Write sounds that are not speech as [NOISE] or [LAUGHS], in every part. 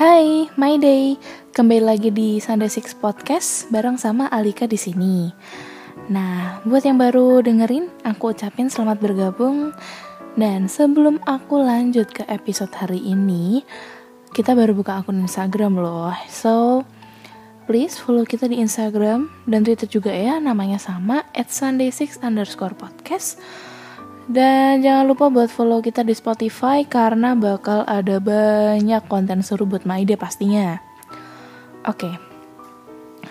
Hai, my day. Kembali lagi di Sunday Six Podcast bareng sama Alika di sini. Nah, buat yang baru dengerin, aku ucapin selamat bergabung. Dan sebelum aku lanjut ke episode hari ini, kita baru buka akun Instagram loh. So, please follow kita di Instagram dan Twitter juga ya, namanya sama at sunday6 underscore podcast dan jangan lupa buat follow kita di Spotify karena bakal ada banyak konten seru buat Maide pastinya. Oke,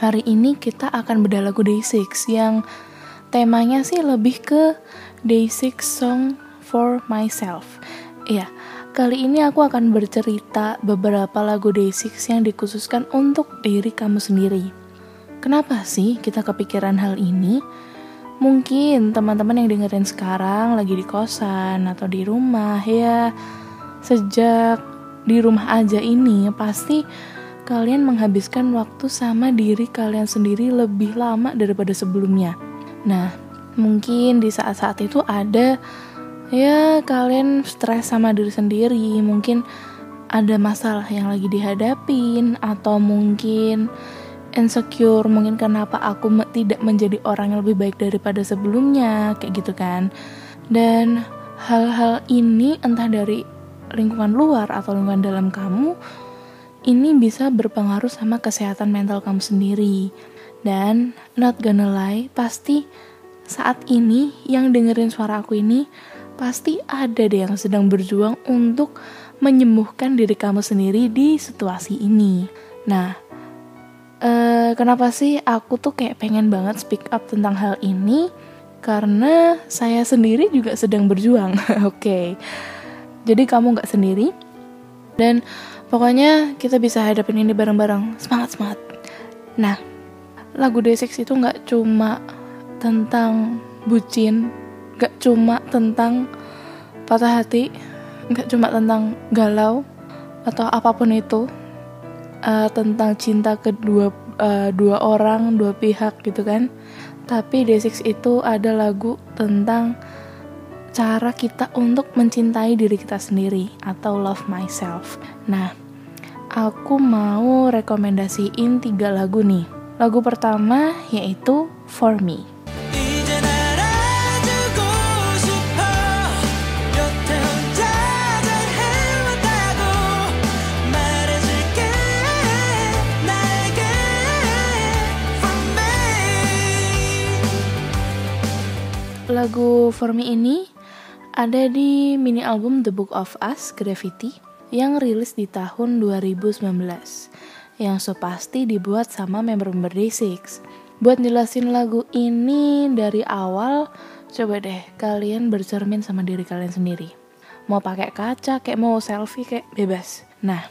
hari ini kita akan bedah lagu Day6 yang temanya sih lebih ke Day6 Song for Myself. Iya, kali ini aku akan bercerita beberapa lagu Day6 yang dikhususkan untuk diri kamu sendiri. Kenapa sih kita kepikiran hal ini? Mungkin teman-teman yang dengerin sekarang lagi di kosan atau di rumah ya sejak di rumah aja ini pasti kalian menghabiskan waktu sama diri kalian sendiri lebih lama daripada sebelumnya. Nah, mungkin di saat-saat itu ada ya kalian stres sama diri sendiri, mungkin ada masalah yang lagi dihadapin atau mungkin insecure mungkin kenapa aku tidak menjadi orang yang lebih baik daripada sebelumnya kayak gitu kan. Dan hal-hal ini entah dari lingkungan luar atau lingkungan dalam kamu ini bisa berpengaruh sama kesehatan mental kamu sendiri. Dan not gonna lie pasti saat ini yang dengerin suara aku ini pasti ada deh yang sedang berjuang untuk menyembuhkan diri kamu sendiri di situasi ini. Nah, uh, kenapa sih aku tuh kayak pengen banget speak up tentang hal ini? Karena saya sendiri juga sedang berjuang. [LAUGHS] Oke. Okay. jadi kamu nggak sendiri. Dan pokoknya kita bisa hadapin ini bareng-bareng. Semangat semangat. Nah lagu D6 itu nggak cuma tentang bucin nggak cuma tentang patah hati nggak cuma tentang galau atau apa pun itu uh, tentang cinta kedua uh, dua orang dua pihak gitu kan. Tapi D6 itu ada lagu tentang cara kita untuk mencintai diri kita sendiri atau love myself. Nah aku mau rekomendasiin tiga lagu nih. Lagu pertama yaitu For Me Lagu For Me ini ada di mini album The Book of Us Graffiti yang rilis di tahun 2019 yang so pasti dibuat sama member-member Day6. Buat jelasin lagu ini dari awal, coba deh kalian bercermin sama diri kalian sendiri. Mau pakai kaca, kayak mau selfie, kayak bebas. Nah,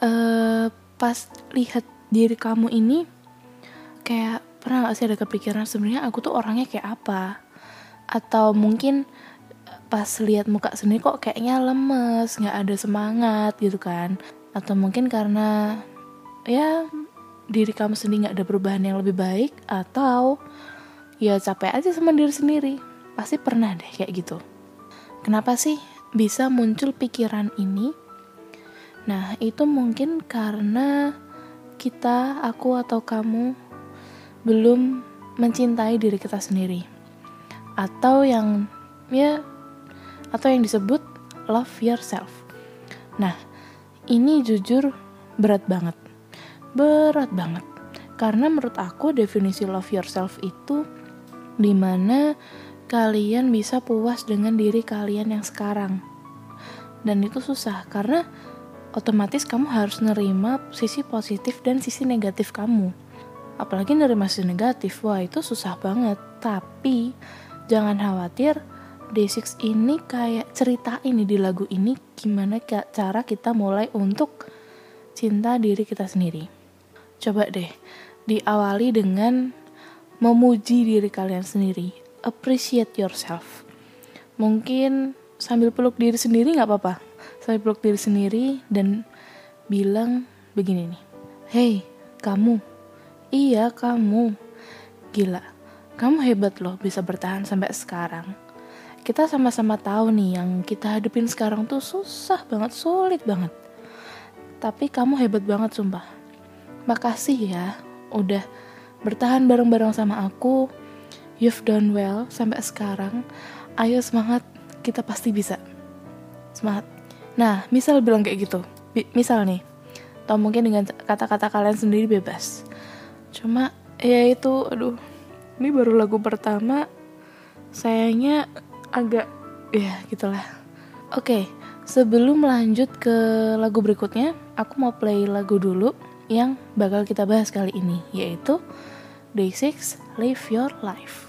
uh, pas lihat diri kamu ini, kayak pernah gak sih ada kepikiran sebenarnya aku tuh orangnya kayak apa? Atau mungkin pas lihat muka sendiri kok kayaknya lemes nggak ada semangat gitu kan? Atau mungkin karena ya diri kamu sendiri nggak ada perubahan yang lebih baik atau ya capek aja sama diri sendiri. Pasti pernah deh kayak gitu. Kenapa sih bisa muncul pikiran ini? Nah itu mungkin karena kita aku atau kamu belum mencintai diri kita sendiri atau yang ya atau yang disebut love yourself. Nah, ini jujur berat banget. Berat banget. Karena menurut aku definisi love yourself itu di mana kalian bisa puas dengan diri kalian yang sekarang. Dan itu susah karena otomatis kamu harus nerima sisi positif dan sisi negatif kamu apalagi dari masih negatif wah itu susah banget tapi jangan khawatir Day6 ini kayak cerita ini di lagu ini gimana cara kita mulai untuk cinta diri kita sendiri. Coba deh diawali dengan memuji diri kalian sendiri. Appreciate yourself. Mungkin sambil peluk diri sendiri nggak apa-apa. Sambil peluk diri sendiri dan bilang begini nih. Hey, kamu. Iya, kamu. Gila. Kamu hebat loh bisa bertahan sampai sekarang. Kita sama-sama tahu nih yang kita hadepin sekarang tuh susah banget, sulit banget. Tapi kamu hebat banget sumpah. Makasih ya udah bertahan bareng-bareng sama aku. You've done well sampai sekarang. Ayo semangat, kita pasti bisa. Semangat. Nah, misal bilang kayak gitu. misal nih, atau mungkin dengan kata-kata kalian sendiri bebas. Cuma ya itu, aduh, ini baru lagu pertama. Sayangnya agak ya gitulah. Oke, sebelum lanjut ke lagu berikutnya, aku mau play lagu dulu yang bakal kita bahas kali ini, yaitu Day 6 Live Your Life.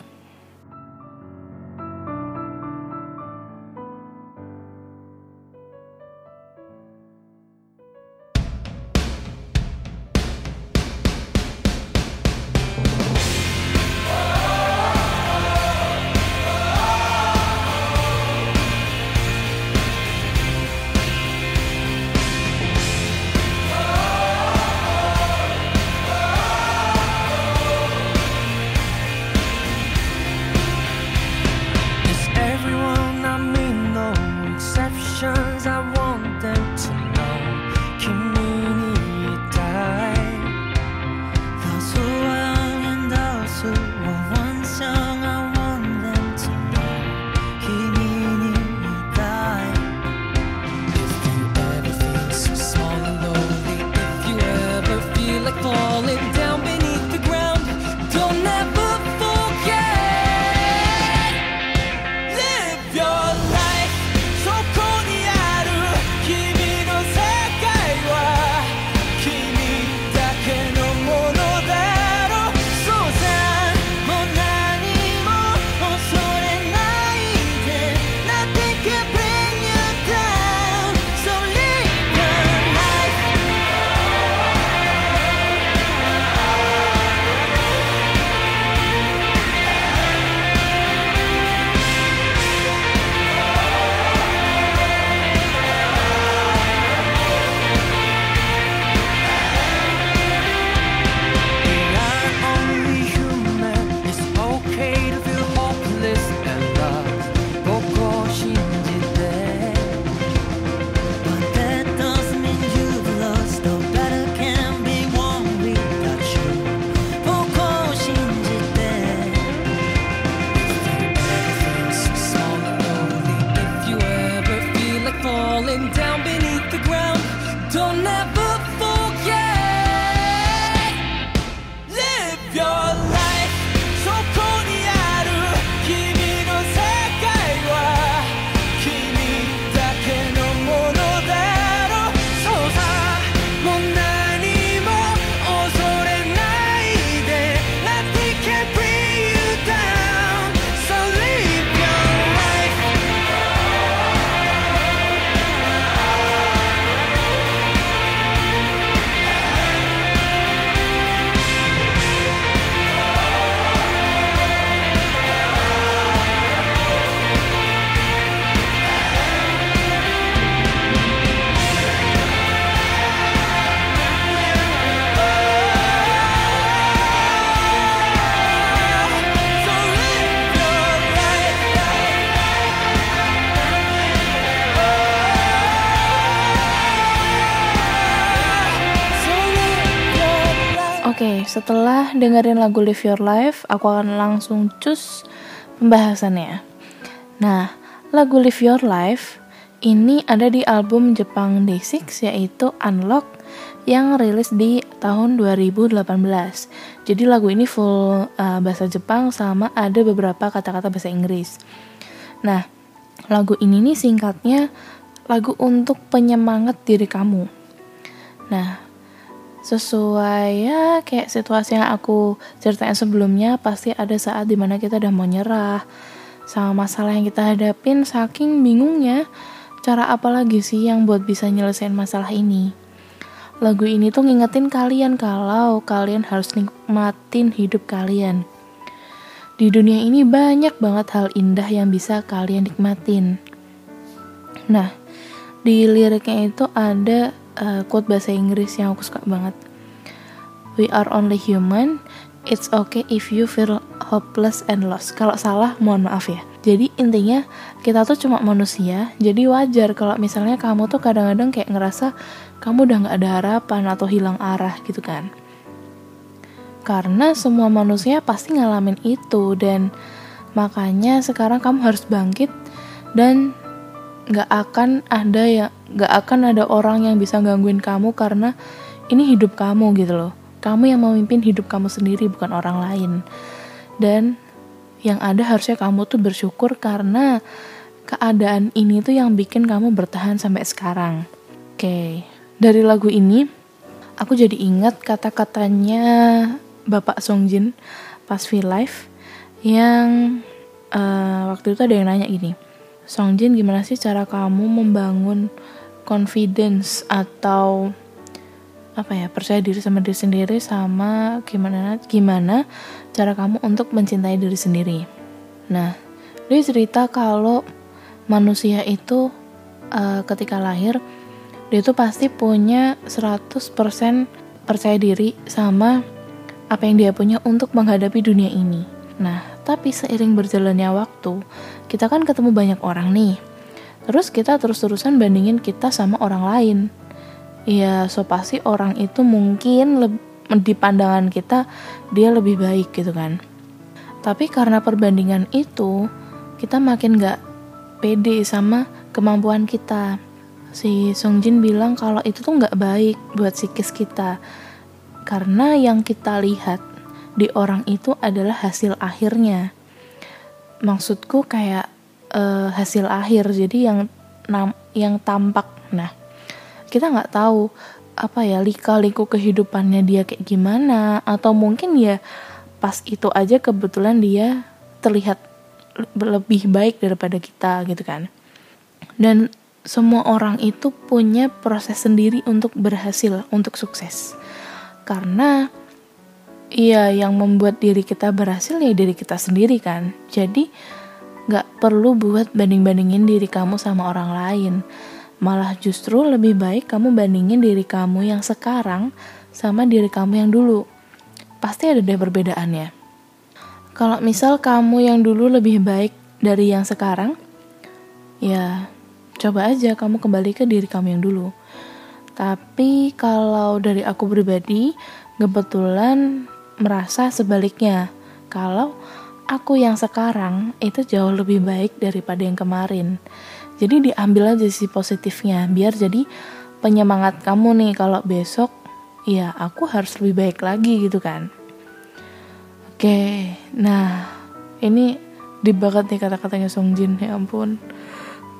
Setelah dengerin lagu Live Your Life, aku akan langsung cus pembahasannya. Nah, lagu Live Your Life ini ada di album Jepang Day6 yaitu Unlock yang rilis di tahun 2018. Jadi lagu ini full uh, bahasa Jepang sama ada beberapa kata-kata bahasa Inggris. Nah, lagu ini nih singkatnya lagu untuk penyemangat diri kamu. Nah, sesuai ya kayak situasi yang aku ceritain sebelumnya pasti ada saat di mana kita udah mau nyerah sama masalah yang kita hadapin saking bingungnya cara apa lagi sih yang buat bisa nyelesain masalah ini. Lagu ini tuh ngingetin kalian kalau kalian harus nikmatin hidup kalian. Di dunia ini banyak banget hal indah yang bisa kalian nikmatin. Nah, di liriknya itu ada uh, quote bahasa Inggris yang aku suka banget. We are only human. It's okay if you feel hopeless and lost. Kalau salah, mohon maaf ya. Jadi intinya kita tuh cuma manusia, jadi wajar kalau misalnya kamu tuh kadang-kadang kayak ngerasa kamu udah gak ada harapan atau hilang arah gitu kan. Karena semua manusia pasti ngalamin itu dan makanya sekarang kamu harus bangkit dan gak akan ada ya gak akan ada orang yang bisa gangguin kamu karena ini hidup kamu gitu loh. Kamu yang memimpin hidup kamu sendiri bukan orang lain. Dan yang ada harusnya kamu tuh bersyukur karena keadaan ini tuh yang bikin kamu bertahan sampai sekarang. Oke, dari lagu ini aku jadi ingat kata-katanya Bapak Songjin pas V Live yang uh, waktu itu ada yang nanya gini, Songjin gimana sih cara kamu membangun confidence atau apa ya percaya diri sama diri sendiri sama gimana gimana cara kamu untuk mencintai diri sendiri. Nah, dia cerita kalau manusia itu uh, ketika lahir dia itu pasti punya 100% percaya diri sama apa yang dia punya untuk menghadapi dunia ini. Nah, tapi seiring berjalannya waktu, kita kan ketemu banyak orang nih. Terus kita terus-terusan bandingin kita sama orang lain. Ya so pasti orang itu mungkin di pandangan kita dia lebih baik gitu kan. Tapi karena perbandingan itu kita makin gak pede sama kemampuan kita. Si Song Jin bilang kalau itu tuh gak baik buat psikis kita. Karena yang kita lihat di orang itu adalah hasil akhirnya. Maksudku kayak uh, hasil akhir jadi yang yang tampak. Nah kita nggak tahu apa ya lika-liku kehidupannya dia kayak gimana atau mungkin ya pas itu aja kebetulan dia terlihat lebih baik daripada kita gitu kan. Dan semua orang itu punya proses sendiri untuk berhasil untuk sukses. Karena iya yang membuat diri kita berhasil ya diri kita sendiri kan jadi nggak perlu buat banding-bandingin diri kamu sama orang lain Malah justru lebih baik kamu bandingin diri kamu yang sekarang sama diri kamu yang dulu. Pasti ada deh perbedaannya. Kalau misal kamu yang dulu lebih baik dari yang sekarang, ya coba aja kamu kembali ke diri kamu yang dulu. Tapi kalau dari aku pribadi, kebetulan merasa sebaliknya. Kalau aku yang sekarang itu jauh lebih baik daripada yang kemarin. Jadi diambil aja sih positifnya biar jadi penyemangat kamu nih kalau besok ya aku harus lebih baik lagi gitu kan. Oke, nah ini di banget nih kata-katanya Song Jin ya ampun.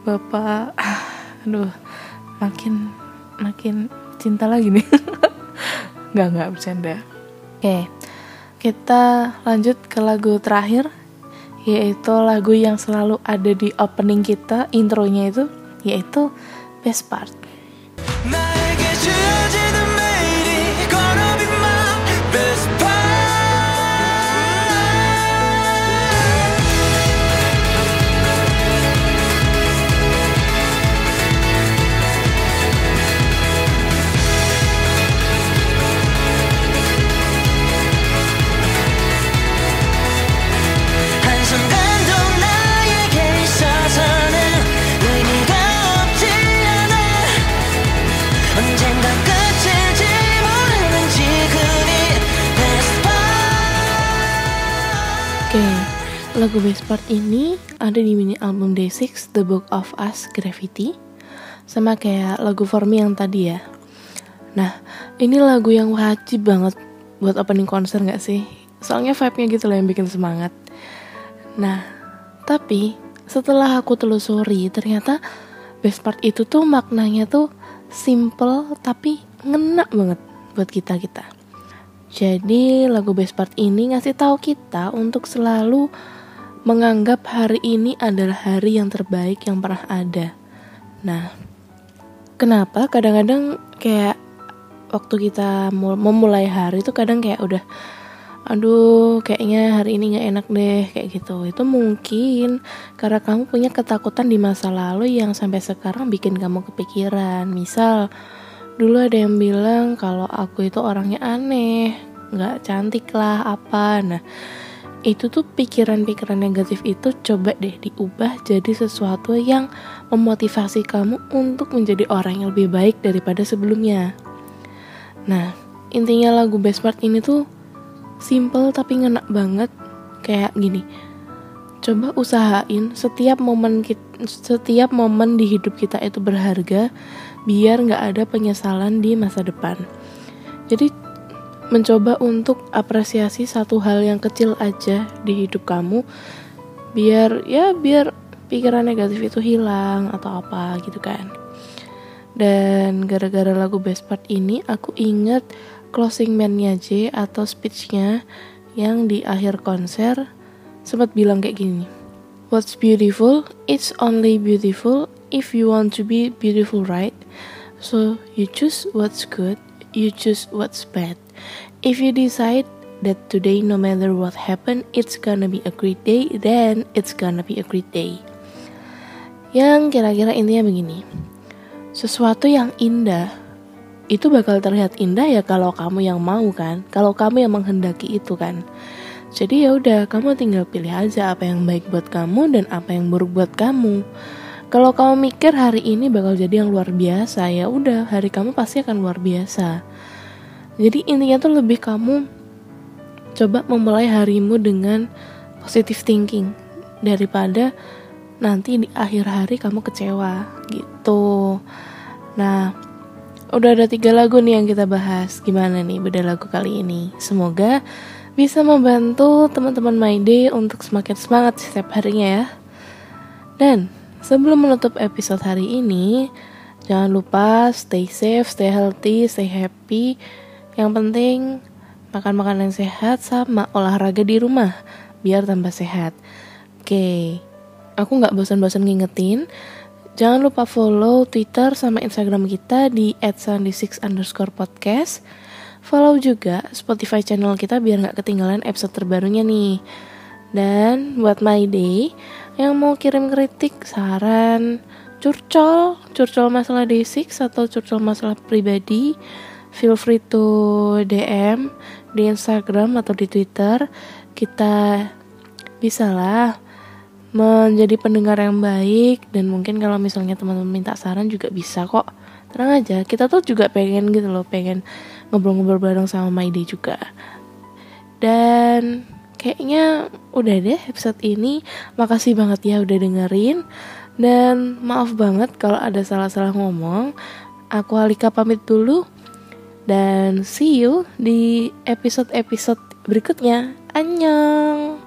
Bapak [SIGHS] aduh makin makin cinta lagi nih. [LAUGHS] nggak nggak bercanda. Oke, kita lanjut ke lagu terakhir yaitu lagu yang selalu ada di opening kita intronya itu yaitu best part Lagu best part ini ada di mini album Day6 The Book of Us Gravity sama kayak lagu For Me yang tadi ya. Nah, ini lagu yang wajib banget buat opening konser gak sih? Soalnya vibe-nya gitu loh yang bikin semangat. Nah, tapi setelah aku telusuri ternyata best part itu tuh maknanya tuh simple tapi ngena banget buat kita-kita. Jadi lagu best part ini ngasih tahu kita untuk selalu menganggap hari ini adalah hari yang terbaik yang pernah ada. Nah, kenapa kadang-kadang kayak waktu kita memulai hari itu kadang kayak udah aduh kayaknya hari ini nggak enak deh kayak gitu. Itu mungkin karena kamu punya ketakutan di masa lalu yang sampai sekarang bikin kamu kepikiran. Misal dulu ada yang bilang kalau aku itu orangnya aneh nggak cantik lah apa. Nah itu tuh pikiran-pikiran negatif itu coba deh diubah jadi sesuatu yang memotivasi kamu untuk menjadi orang yang lebih baik daripada sebelumnya. Nah, intinya lagu Best Part ini tuh simple tapi ngena banget kayak gini. Coba usahain setiap momen kita, setiap momen di hidup kita itu berharga biar nggak ada penyesalan di masa depan. Jadi mencoba untuk apresiasi satu hal yang kecil aja di hidup kamu biar ya biar pikiran negatif itu hilang atau apa gitu kan dan gara-gara lagu best part ini aku inget closing man-nya J atau speech-nya yang di akhir konser sempat bilang kayak gini What's beautiful? It's only beautiful if you want to be beautiful, right? So you choose what's good, you choose what's bad. If you decide that today no matter what happen it's gonna be a great day, then it's gonna be a great day. Yang kira-kira intinya begini. Sesuatu yang indah itu bakal terlihat indah ya kalau kamu yang mau kan, kalau kamu yang menghendaki itu kan. Jadi ya udah, kamu tinggal pilih aja apa yang baik buat kamu dan apa yang buruk buat kamu. Kalau kamu mikir hari ini bakal jadi yang luar biasa, ya udah, hari kamu pasti akan luar biasa. Jadi intinya tuh lebih kamu coba memulai harimu dengan positive thinking daripada nanti di akhir hari kamu kecewa gitu. Nah, udah ada tiga lagu nih yang kita bahas. Gimana nih beda lagu kali ini? Semoga bisa membantu teman-teman My Day untuk semakin semangat setiap harinya ya. Dan sebelum menutup episode hari ini, jangan lupa stay safe, stay healthy, stay happy yang penting makan makanan sehat sama olahraga di rumah biar tambah sehat. Oke, aku nggak bosan-bosan ngingetin. Jangan lupa follow Twitter sama Instagram kita di @sandy6 underscore podcast. Follow juga Spotify channel kita biar nggak ketinggalan episode terbarunya nih. Dan buat My Day yang mau kirim kritik, saran, curcol, curcol masalah D6 atau curcol masalah pribadi, feel free to DM di Instagram atau di Twitter. Kita bisa lah menjadi pendengar yang baik dan mungkin kalau misalnya teman-teman minta saran juga bisa kok. Tenang aja kita tuh juga pengen gitu loh pengen ngobrol-ngobrol bareng sama Maide juga. Dan kayaknya udah deh episode ini makasih banget ya udah dengerin dan maaf banget kalau ada salah-salah ngomong aku Alika pamit dulu dan see you di episode-episode berikutnya. Annyeong!